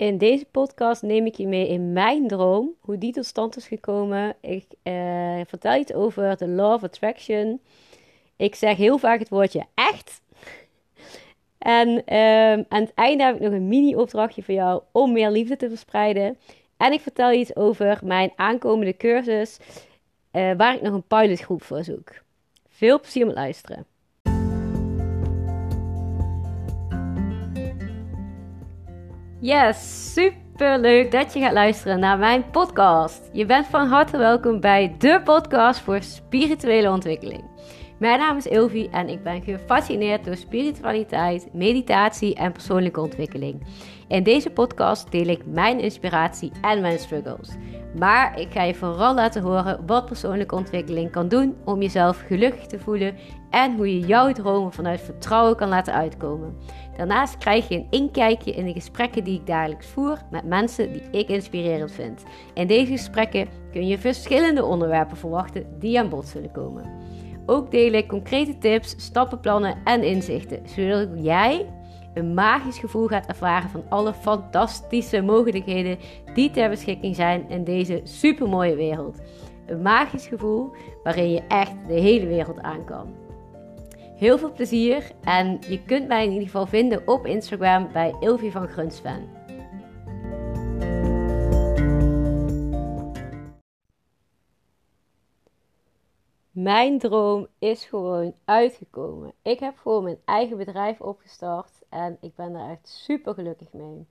In deze podcast neem ik je mee in mijn droom, hoe die tot stand is gekomen. Ik uh, vertel iets over de Law of Attraction. Ik zeg heel vaak het woordje echt. En uh, aan het einde heb ik nog een mini-opdrachtje voor jou om meer liefde te verspreiden. En ik vertel iets over mijn aankomende cursus, uh, waar ik nog een pilotgroep voor zoek. Veel plezier met luisteren. Yes, super leuk dat je gaat luisteren naar mijn podcast. Je bent van harte welkom bij de podcast voor spirituele ontwikkeling. Mijn naam is Ilvi en ik ben gefascineerd door spiritualiteit, meditatie en persoonlijke ontwikkeling. In deze podcast deel ik mijn inspiratie en mijn struggles. Maar ik ga je vooral laten horen wat persoonlijke ontwikkeling kan doen om jezelf gelukkig te voelen en hoe je jouw dromen vanuit vertrouwen kan laten uitkomen. Daarnaast krijg je een inkijkje in de gesprekken die ik dagelijks voer met mensen die ik inspirerend vind. In deze gesprekken kun je verschillende onderwerpen verwachten die aan bod zullen komen. Ook deel ik concrete tips, stappenplannen en inzichten, zodat jij een magisch gevoel gaat ervaren van alle fantastische mogelijkheden die ter beschikking zijn in deze supermooie wereld. Een magisch gevoel waarin je echt de hele wereld aan kan. Heel veel plezier en je kunt mij in ieder geval vinden op Instagram bij Ilvi van Grunsven. Mijn droom is gewoon uitgekomen. Ik heb gewoon mijn eigen bedrijf opgestart en ik ben daar echt super gelukkig mee.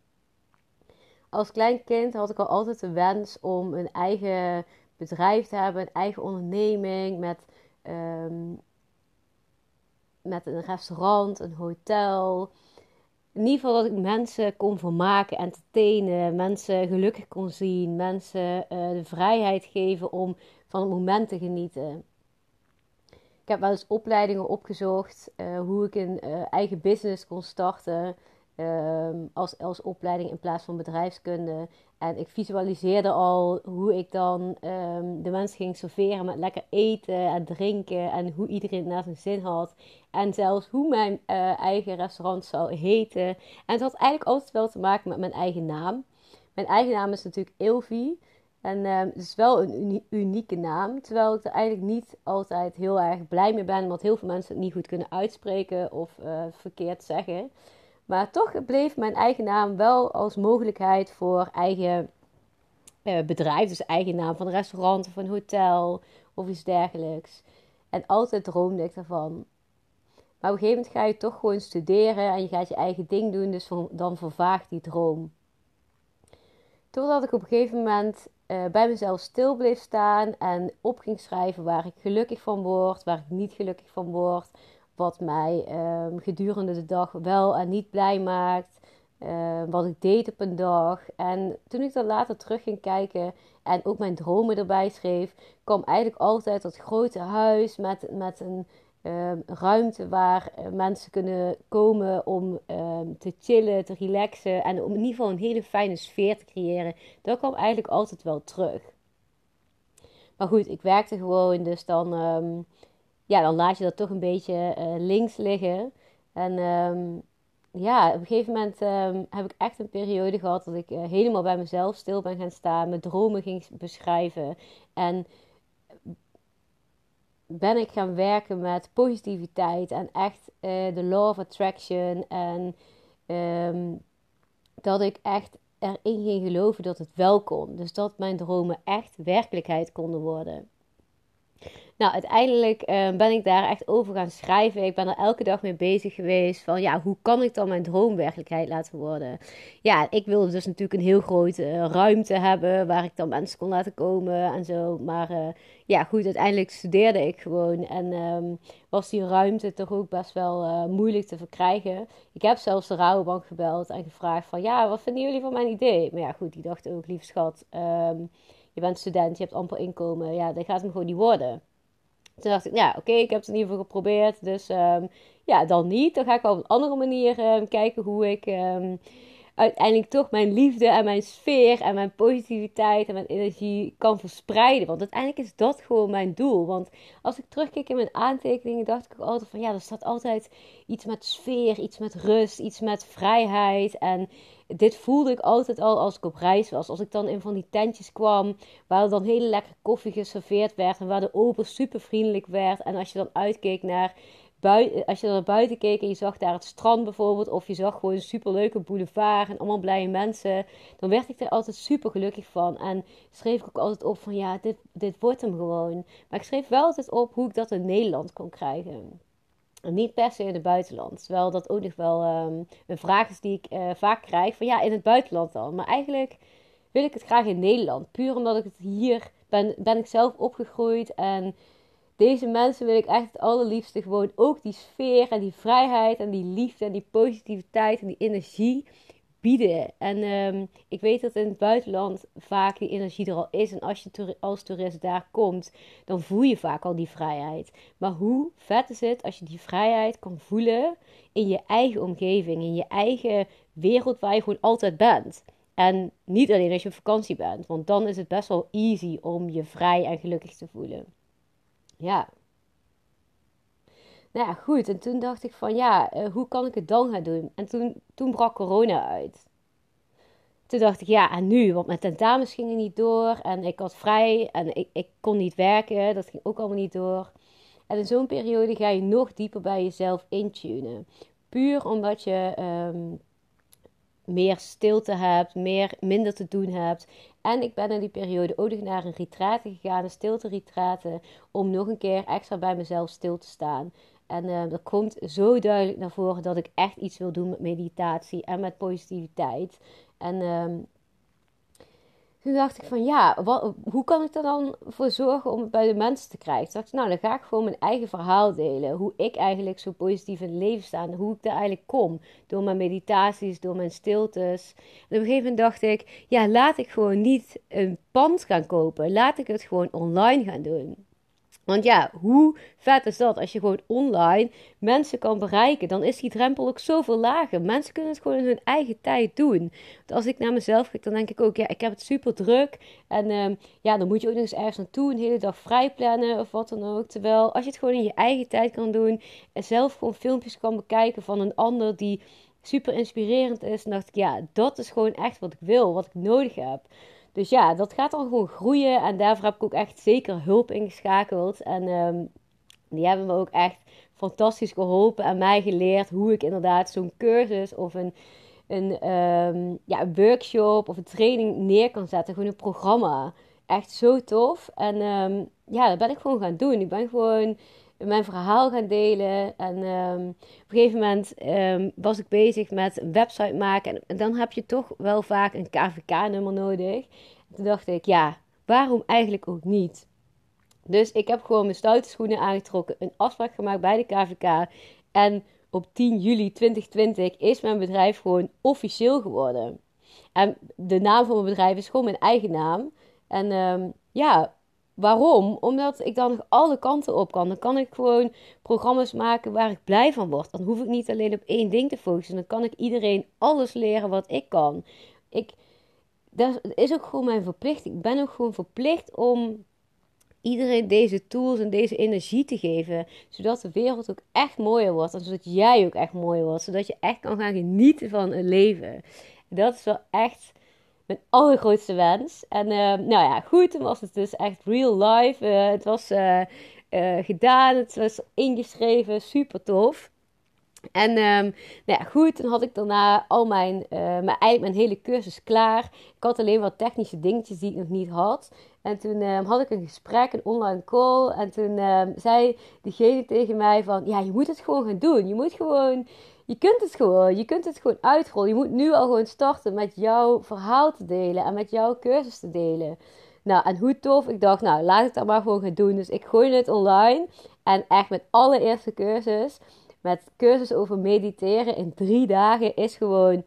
Als klein kind had ik al altijd de wens om een eigen bedrijf te hebben, een eigen onderneming met um, met een restaurant, een hotel. In ieder geval dat ik mensen kon vermaken, entertainen, mensen gelukkig kon zien, mensen uh, de vrijheid geven om van het moment te genieten. Ik heb wel eens opleidingen opgezocht uh, hoe ik een uh, eigen business kon starten. Ehm, als, als opleiding in plaats van bedrijfskunde. En ik visualiseerde al hoe ik dan ehm, de mensen ging serveren met lekker eten en drinken. En hoe iedereen naar zijn zin had. En zelfs hoe mijn uh, eigen restaurant zou heten. En het had eigenlijk altijd wel te maken met mijn eigen naam. Mijn eigen naam is natuurlijk Ilvi. En um, het is wel een unieke naam. Terwijl ik er eigenlijk niet altijd heel erg blij mee ben. Want heel veel mensen het niet goed kunnen uitspreken of uh, verkeerd zeggen. Maar toch bleef mijn eigen naam wel als mogelijkheid voor eigen uh, bedrijf. Dus eigen naam van een restaurant of een hotel of iets dergelijks. En altijd droomde ik ervan. Maar op een gegeven moment ga je toch gewoon studeren en je gaat je eigen ding doen. Dus dan vervaagt die droom. Totdat ik op een gegeven moment uh, bij mezelf stil bleef staan en op ging schrijven waar ik gelukkig van word, waar ik niet gelukkig van word wat mij ehm, gedurende de dag wel en niet blij maakt. Ehm, wat ik deed op een dag. En toen ik dan later terug ging kijken en ook mijn dromen erbij schreef, kwam eigenlijk altijd dat grote huis met, met een ruimte waar eh, mensen kunnen komen om te chillen, te relaxen en om in ieder geval een hele fijne sfeer te creëren. Dat kwam eigenlijk altijd wel terug. Maar goed, ik werkte gewoon, dus dan ja, dan laat je dat toch een beetje uh, links liggen. En ja, op een gegeven moment heb ik echt een periode gehad dat ik uh, helemaal bij mezelf stil ben gaan staan, mijn dromen ging beschrijven. En ben ik gaan werken met positiviteit en echt uh, de law of attraction. En um, dat ik echt erin ging geloven dat het wel kon. Dus dat mijn dromen echt werkelijkheid konden worden. Nou, uiteindelijk uh, ben ik daar echt over gaan schrijven. Ik ben er elke dag mee bezig geweest. Van ja, hoe kan ik dan mijn droom werkelijkheid laten worden? Ja, ik wilde dus natuurlijk een heel grote uh, ruimte hebben. Waar ik dan mensen kon laten komen en zo. Maar uh, ja, goed, uiteindelijk studeerde ik gewoon. En um, was die ruimte toch ook best wel moeilijk te verkrijgen. Ik heb zelfs de Rouwbank gebeld en gevraagd van ja, wat vinden jullie van mijn idee? Maar ja, goed, die dacht ook, lief schat. Um, je bent student, je hebt amper inkomen. Ja, dat gaat hem gewoon niet worden. Toen dacht ik, ja, oké, ik heb het in ieder geval geprobeerd. Dus um, ja, dan niet. Dan ga ik op een andere manier um, kijken hoe ik um, uiteindelijk toch mijn liefde en mijn sfeer en mijn positiviteit en mijn energie kan verspreiden. Want uiteindelijk is dat gewoon mijn doel. Want als ik terugkijk in mijn aantekeningen, dacht ik ook altijd van ja, er staat altijd iets met sfeer, iets met rust, iets met vrijheid. En dit voelde ik altijd al als ik op reis was. Als ik dan in van die tentjes kwam, waar dan hele lekkere koffie geserveerd werd en waar de ober super vriendelijk werd. En als je dan uitkeek naar als je naar buiten keek en je zag daar het strand bijvoorbeeld, of je zag gewoon een superleuke boulevard en allemaal blije mensen, dan werd ik er altijd super gelukkig van. En schreef ik ook altijd op van ja, dit, dit wordt hem gewoon. Maar ik schreef wel altijd op hoe ik dat in Nederland kon krijgen. En niet per se in het buitenland. Terwijl dat ook nog wel um, een vraag is die ik uh, vaak krijg. Van ja, in het buitenland dan. Maar eigenlijk wil ik het graag in Nederland. Puur omdat ik het hier ben, ben ik zelf opgegroeid. En deze mensen wil ik echt het allerliefste gewoon ook die sfeer en die vrijheid en die liefde en die positiviteit en die energie bieden. En ehm, ik weet dat in het buitenland vaak die energie er al is. En als je als toerist daar komt, dan voel je vaak al die vrijheid. Maar hoe vet is het als je die vrijheid kan voelen in je eigen omgeving, in je eigen wereld waar je gewoon altijd bent. En niet alleen als je op vakantie bent, want dan is het best wel easy om je vrij en gelukkig te voelen. Ja. Nou ja, goed. En toen dacht ik van ja, uh, hoe kan ik het dan gaan doen? En toen, toen brak corona uit. Toen dacht ik ja, en nu? Want mijn tentamens gingen niet door. En ik had vrij en ik, ik kon niet werken. Dat ging ook allemaal niet door. En in zo'n periode ga je nog dieper bij jezelf intunen. Puur omdat je um, meer stilte hebt, meer, minder te doen hebt. En ik ben in die periode ook nog naar een retraite gegaan, een stilte retraite, om nog een keer extra bij mezelf stil te staan. En uh, dat komt zo duidelijk naar voren dat ik echt iets wil doen met meditatie en met positiviteit. En uh, toen dacht ik van ja, hoe kan ik er dan voor zorgen om het bij de mensen te krijgen? Toen dacht ik, nou dan ga ik gewoon mijn eigen verhaal delen. Hoe ik eigenlijk zo positief in het leven sta en hoe ik daar eigenlijk kom. Door mijn meditaties, door mijn stiltes. En op een gegeven moment dacht ik, ja laat ik gewoon niet een pand gaan kopen. Laat ik het gewoon online gaan doen. Want ja, hoe vet is dat als je gewoon online mensen kan bereiken? Dan is die drempel ook zoveel lager. Mensen kunnen het gewoon in hun eigen tijd doen. Want als ik naar mezelf kijk, dan denk ik ook, ja, ik heb het super druk. En um, ja, dan moet je ook nog eens ergens naartoe, een hele dag vrij plannen of wat dan ook. Terwijl als je het gewoon in je eigen tijd kan doen en zelf gewoon filmpjes kan bekijken van een ander die super inspirerend is, dan dacht ik, ja, dat is gewoon echt wat ik wil, wat ik nodig heb. Dus ja, dat gaat dan gewoon groeien. En daarvoor heb ik ook echt zeker hulp ingeschakeld. En um, die hebben me ook echt fantastisch geholpen en mij geleerd hoe ik inderdaad zo'n cursus of een, een, um, ja, workshop of een training neer kan zetten. Gewoon een programma. Echt zo tof. En um, ja, dat ben ik gewoon gaan doen. Ik ben gewoon mijn verhaal gaan delen. En um, op een gegeven moment um, was ik bezig met een website maken. En dan heb je toch wel vaak een KVK-nummer nodig. En toen dacht ik, ja, waarom eigenlijk ook niet? Dus ik heb gewoon mijn stoute schoenen aangetrokken, een afspraak gemaakt bij de KVK. En op 10 juli 2020 is mijn bedrijf gewoon officieel geworden. En de naam van mijn bedrijf is gewoon mijn eigen naam. En um, ja, Waarom? Omdat ik dan nog alle kanten op kan. Dan kan ik gewoon programma's maken waar ik blij van word. Dan hoef ik niet alleen op één ding te focussen. Dan kan ik iedereen alles leren wat ik kan. Ik, dat is ook gewoon mijn verplichting. Ik ben ook gewoon verplicht om iedereen deze tools en deze energie te geven. Zodat de wereld ook echt mooier wordt. En zodat jij ook echt mooier wordt. Zodat je echt kan gaan genieten van een leven. Dat is wel echt mijn allergrootste wens. En uh, nou ja, goed, toen was het dus echt real life. Uh, het was uh, gedaan, het was ingeschreven, super tof. En um, nou ja, goed, toen had ik daarna al mijn, mijn, eigenlijk mijn hele cursus klaar. Ik had alleen wat technische dingetjes die ik nog niet had. En toen um, had ik een gesprek, een online call. En toen zei diegene tegen mij van, ja, je moet het gewoon gaan doen. Je moet gewoon je kunt het gewoon. Je kunt het gewoon uitrollen. Je moet nu al gewoon starten met jouw verhaal te delen en met jouw cursus te delen. Nou, en hoe tof. Ik dacht, nou, laat ik dat maar gewoon gaan doen. Dus ik gooi het online. En echt met allereerste cursus. Met cursus over mediteren in drie dagen is gewoon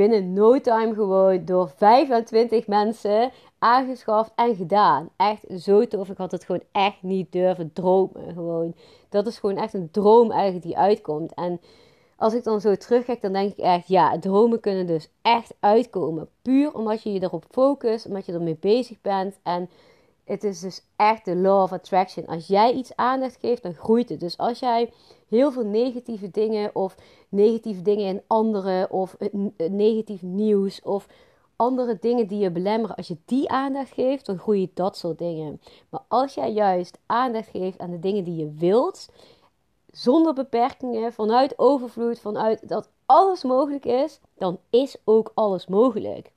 binnen no time gewoon door 25 mensen aangeschaft en gedaan. Echt zo tof. Ik had het gewoon echt niet durven dromen. Gewoon. Dat is gewoon echt een droom eigenlijk die uitkomt. En als ik dan zo terugkijk, dan denk ik echt, ja, dromen kunnen dus echt uitkomen. Puur omdat je je erop focust, omdat je ermee bezig bent. En het is dus echt de law of attraction. Als jij iets aandacht geeft, dan groeit het. Dus als jij heel veel negatieve dingen of negatieve dingen in anderen of negatief nieuws of andere dingen die je belemmeren. Als je die aandacht geeft, dan groeien dat soort dingen. Maar als jij juist aandacht geeft aan de dingen die je wilt, zonder beperkingen, vanuit overvloed, vanuit dat alles mogelijk is, dan is ook alles mogelijk.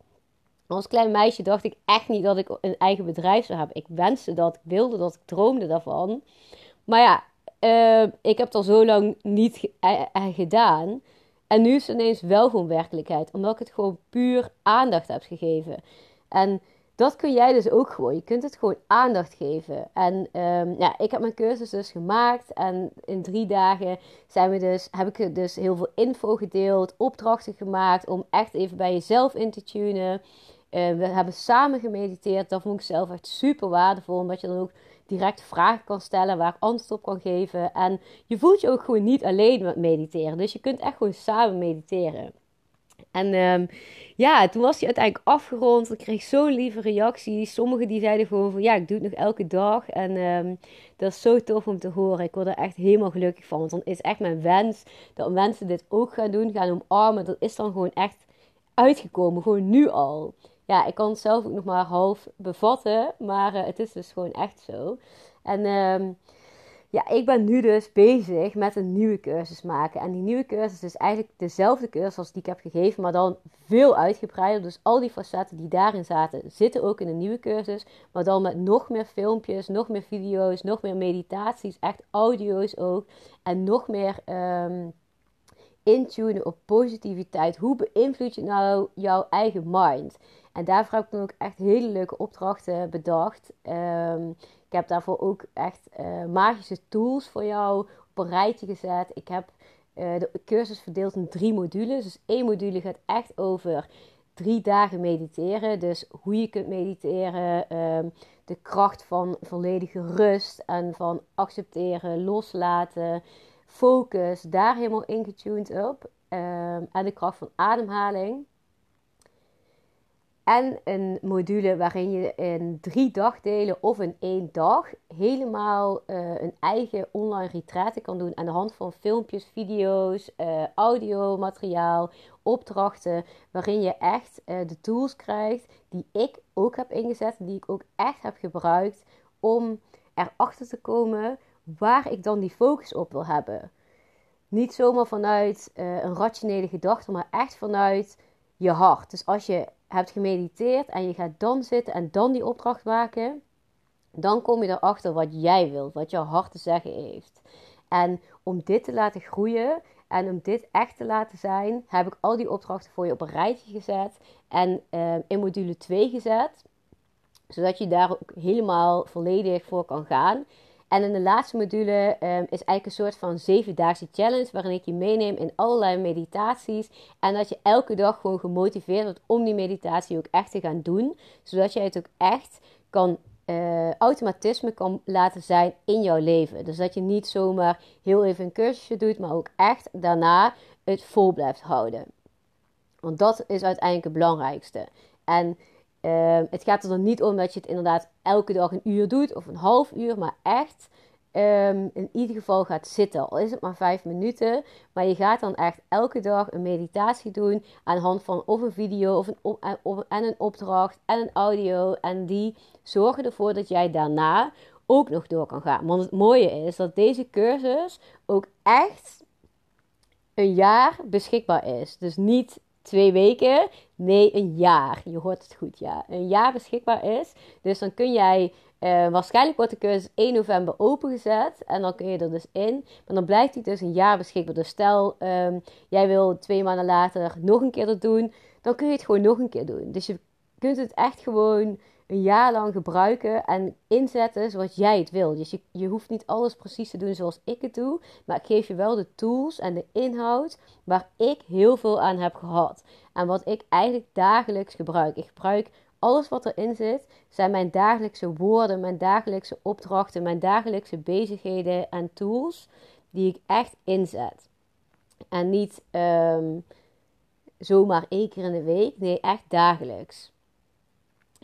Als klein meisje dacht ik echt niet dat ik een eigen bedrijf zou hebben. Ik wenste dat, ik wilde dat, ik droomde daarvan. Maar ja, uh, ik heb dat zo lang niet eh, eh, gedaan. En nu is het ineens wel gewoon werkelijkheid. Omdat ik het gewoon puur aandacht heb gegeven. En dat kun jij dus ook gewoon. Je kunt het gewoon aandacht geven. En um, ja, ik heb mijn cursus dus gemaakt. En in drie dagen zijn we dus, heb ik dus heel veel info gedeeld. Opdrachten gemaakt om echt even bij jezelf in te tunen. Uh, we hebben samen gemediteerd. Dat vond ik zelf echt super waardevol. Omdat je dan ook direct vragen kan stellen, waar ik antwoord op kan geven. En je voelt je ook gewoon niet alleen met mediteren. Dus je kunt echt gewoon samen mediteren. En um, ja, toen was hij uiteindelijk afgerond. Ik kreeg zo'n lieve reacties. Sommigen die zeiden gewoon van ja, ik doe het nog elke dag. En um, dat is zo tof om te horen. Ik word er echt helemaal gelukkig van. Want dan is echt mijn wens dat mensen dit ook gaan doen, gaan omarmen. Dat is dan gewoon echt uitgekomen. Gewoon nu al ja, ik kan het zelf ook nog maar half bevatten. Maar uh, het is dus gewoon echt zo. En um, ja, ik ben nu dus bezig met een nieuwe cursus maken. En die nieuwe cursus is eigenlijk dezelfde cursus als die ik heb gegeven, maar dan veel uitgebreider. Dus al die facetten die daarin zaten, zitten ook in een nieuwe cursus. Maar dan met nog meer filmpjes, nog meer video's, nog meer meditaties, echt audio's ook. En nog meer um, intunen op positiviteit. Hoe beïnvloed je nou jouw eigen mind? En daarvoor heb ik dan ook echt hele leuke opdrachten bedacht. Um, ik heb daarvoor ook echt uh, magische tools voor jou op een rijtje gezet. Ik heb uh, de cursus verdeeld in drie modules. Dus één module gaat echt over drie dagen mediteren. Dus hoe je kunt mediteren. Um, de kracht van volledige rust en van accepteren, loslaten, focus. Daar helemaal ingetuned op. En de kracht van ademhaling. En een module waarin je in drie dagdelen of in één dag helemaal uh, een eigen online retraite kan doen aan de hand van filmpjes, video's, uh, audiomateriaal, opdrachten. Waarin je echt uh, de tools krijgt die ik ook heb ingezet, die ik ook echt heb gebruikt om erachter te komen waar ik dan die focus op wil hebben. Niet zomaar vanuit een rationele gedachte, maar echt vanuit je hart. Dus als je hebt gemediteerd en je gaat dan zitten en dan die opdracht maken, dan kom je erachter wat jij wilt, wat jouw hart te zeggen heeft. En om dit te laten groeien en om dit echt te laten zijn, heb ik al die opdrachten voor je op een rijtje gezet en uh, in module 2 gezet, zodat je daar ook helemaal volledig voor kan gaan. En in de laatste module um, is eigenlijk een soort van zevendaagse challenge waarin ik je meeneem in allerlei meditaties. En dat je elke dag gewoon gemotiveerd wordt om die meditatie ook echt te gaan doen. Zodat jij het ook echt kan uh, automatisme kan laten zijn in jouw leven. Dus dat je niet zomaar heel even een cursusje doet, maar ook echt daarna het vol blijft houden. Want dat is uiteindelijk het belangrijkste. En uh, het gaat er dan niet om dat je het inderdaad elke dag een uur doet of een half uur, maar echt um, in ieder geval gaat zitten. Al is het maar vijf minuten, maar je gaat dan echt elke dag een meditatie doen aan de hand van of een video of een, op, of, en een opdracht en een audio. En die zorgen ervoor dat jij daarna ook nog door kan gaan. Want het mooie is dat deze cursus ook echt een jaar beschikbaar is. Dus niet twee weken. Nee, een jaar. Je hoort het goed, ja. Een jaar beschikbaar is. Dus dan kun jij. Uh, waarschijnlijk wordt de cursus 1 november opengezet. En dan kun je er dus in. Maar dan blijft hij dus een jaar beschikbaar. Dus stel, um, jij wil twee maanden later nog een keer dat doen. Dan kun je het gewoon nog een keer doen. Dus je kunt het echt gewoon een jaar lang gebruiken en inzetten zoals jij het wil. Dus je, je hoeft niet alles precies te doen zoals ik het doe, maar ik geef je wel de tools en de inhoud waar ik heel veel aan heb gehad. En wat ik eigenlijk dagelijks gebruik. Ik gebruik alles wat erin zit, zijn mijn dagelijkse woorden, mijn dagelijkse opdrachten, mijn dagelijkse bezigheden en tools die ik echt inzet. En niet um, zomaar één keer in de week, nee, echt dagelijks.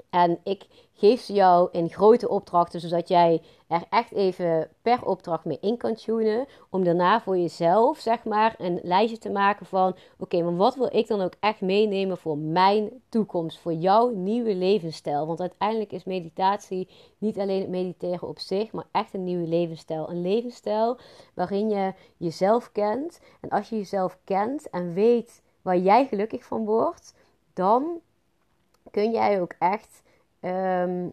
En ik geef ze jou in grote opdrachten, zodat jij er echt even per opdracht mee in kan tunen. Om daarna voor jezelf, zeg maar, een lijstje te maken van: oké, maar wat wil ik dan ook echt meenemen voor mijn toekomst, voor jouw nieuwe levensstijl? Want uiteindelijk is meditatie niet alleen het mediteren op zich, maar echt een nieuwe levensstijl. Een levensstijl waarin je jezelf kent. En als je jezelf kent en weet waar jij gelukkig van wordt, dan kun jij ook echt ehm,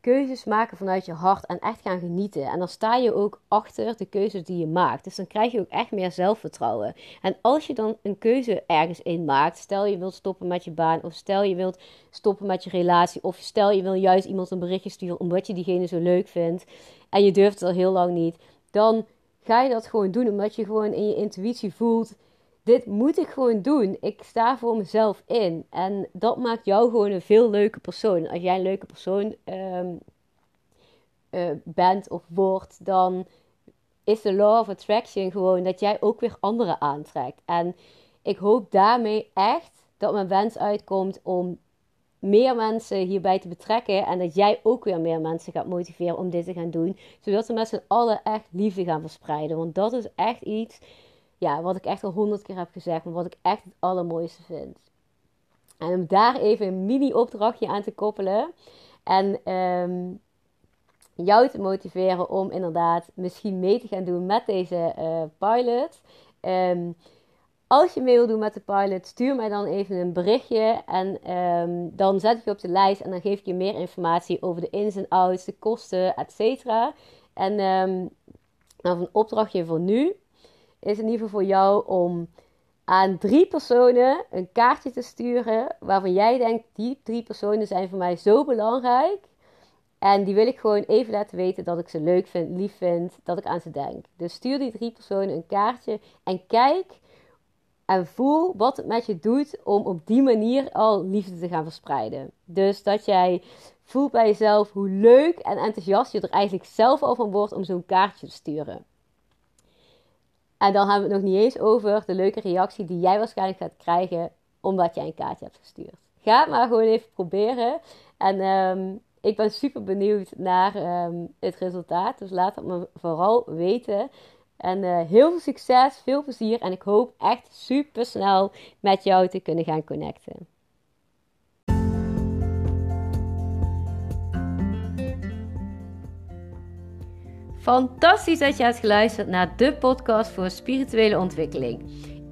keuzes maken vanuit je hart en echt gaan genieten. En dan sta je ook achter de keuzes die je maakt. Dus dan krijg je ook echt meer zelfvertrouwen. En als je dan een keuze ergens in maakt, stel je wilt stoppen met je baan, of stel je wilt stoppen met je relatie, of stel je wil juist iemand een berichtje sturen omdat je diegene zo leuk vindt en je durft het al heel lang niet, dan ga je dat gewoon doen omdat je gewoon in je intuïtie voelt dit moet ik gewoon doen. Ik sta voor mezelf in. En dat maakt jou gewoon een veel leuke persoon. Als jij een leuke persoon ehm, eh, bent of wordt, dan is de law of attraction gewoon dat jij ook weer anderen aantrekt. En ik hoop daarmee echt dat mijn wens uitkomt om meer mensen hierbij te betrekken. En dat jij ook weer meer mensen gaat motiveren om dit te gaan doen. Zodat we met z'n allen echt liefde gaan verspreiden. Want dat is echt iets ja, wat ik echt al honderd keer heb gezegd, maar wat ik echt het allermooiste vind. En om daar even een mini-opdrachtje aan te koppelen. En um, jou te motiveren om inderdaad misschien mee te gaan doen met deze uh, pilot. Um, als je mee wil doen met de pilot, stuur mij dan even een berichtje. En um, dan zet ik je op de lijst en dan geef ik je meer informatie over de ins en outs, de kosten, et. En um, nou, een opdrachtje voor nu is in ieder geval voor jou om aan drie personen een kaartje te sturen waarvan jij denkt, die drie personen zijn voor mij zo belangrijk. En die wil ik gewoon even laten weten dat ik ze leuk vind, lief vind, dat ik aan ze denk. Dus stuur die drie personen een kaartje en kijk en voel wat het met je doet om op die manier al liefde te gaan verspreiden. Dus dat jij voelt bij jezelf hoe leuk en enthousiast je er eigenlijk zelf al van wordt om zo'n kaartje te sturen. En dan hebben we het nog niet eens over de leuke reactie die jij waarschijnlijk gaat krijgen omdat jij een kaartje hebt gestuurd. Ga het maar gewoon even proberen. En ehm, ik ben super benieuwd naar ehm, het resultaat. Dus laat het me vooral weten. En uh, heel veel succes, veel plezier. En ik hoop echt super snel met jou te kunnen gaan connecten. Fantastisch dat je hebt geluisterd naar de podcast voor spirituele ontwikkeling.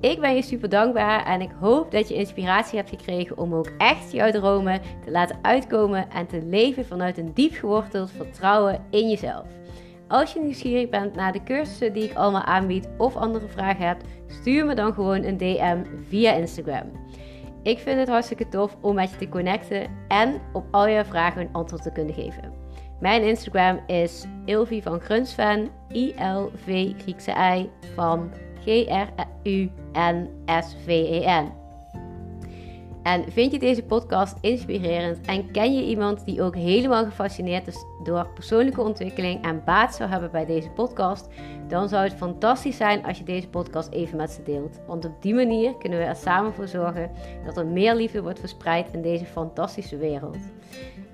Ik ben je super dankbaar en ik hoop dat je inspiratie hebt gekregen om ook echt jouw dromen te laten uitkomen en te leven vanuit een diep geworteld vertrouwen in jezelf. Als je nieuwsgierig bent naar de cursussen die ik allemaal aanbied of andere vragen hebt, stuur me dan gewoon een DM via Instagram. Ik vind het hartstikke tof om met je te connecten en op al je vragen een antwoord te kunnen geven. Mijn Instagram is Ilvi van Grunsven, I-L-V Griekse I van G-R-U-N-S-V-E-N. En vind je deze podcast inspirerend en ken je iemand die ook helemaal gefascineerd is door persoonlijke ontwikkeling en baat zou hebben bij deze podcast, dan zou het fantastisch zijn als je deze podcast even met ze deelt. Want op die manier kunnen we er samen voor zorgen dat er meer liefde wordt verspreid in deze fantastische wereld.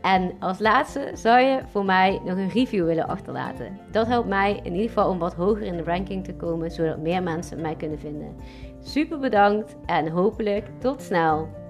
En als laatste zou je voor mij nog een review willen achterlaten. Dat helpt mij in ieder geval om wat hoger in de ranking te komen, zodat meer mensen mij kunnen vinden. Super bedankt en hopelijk tot snel.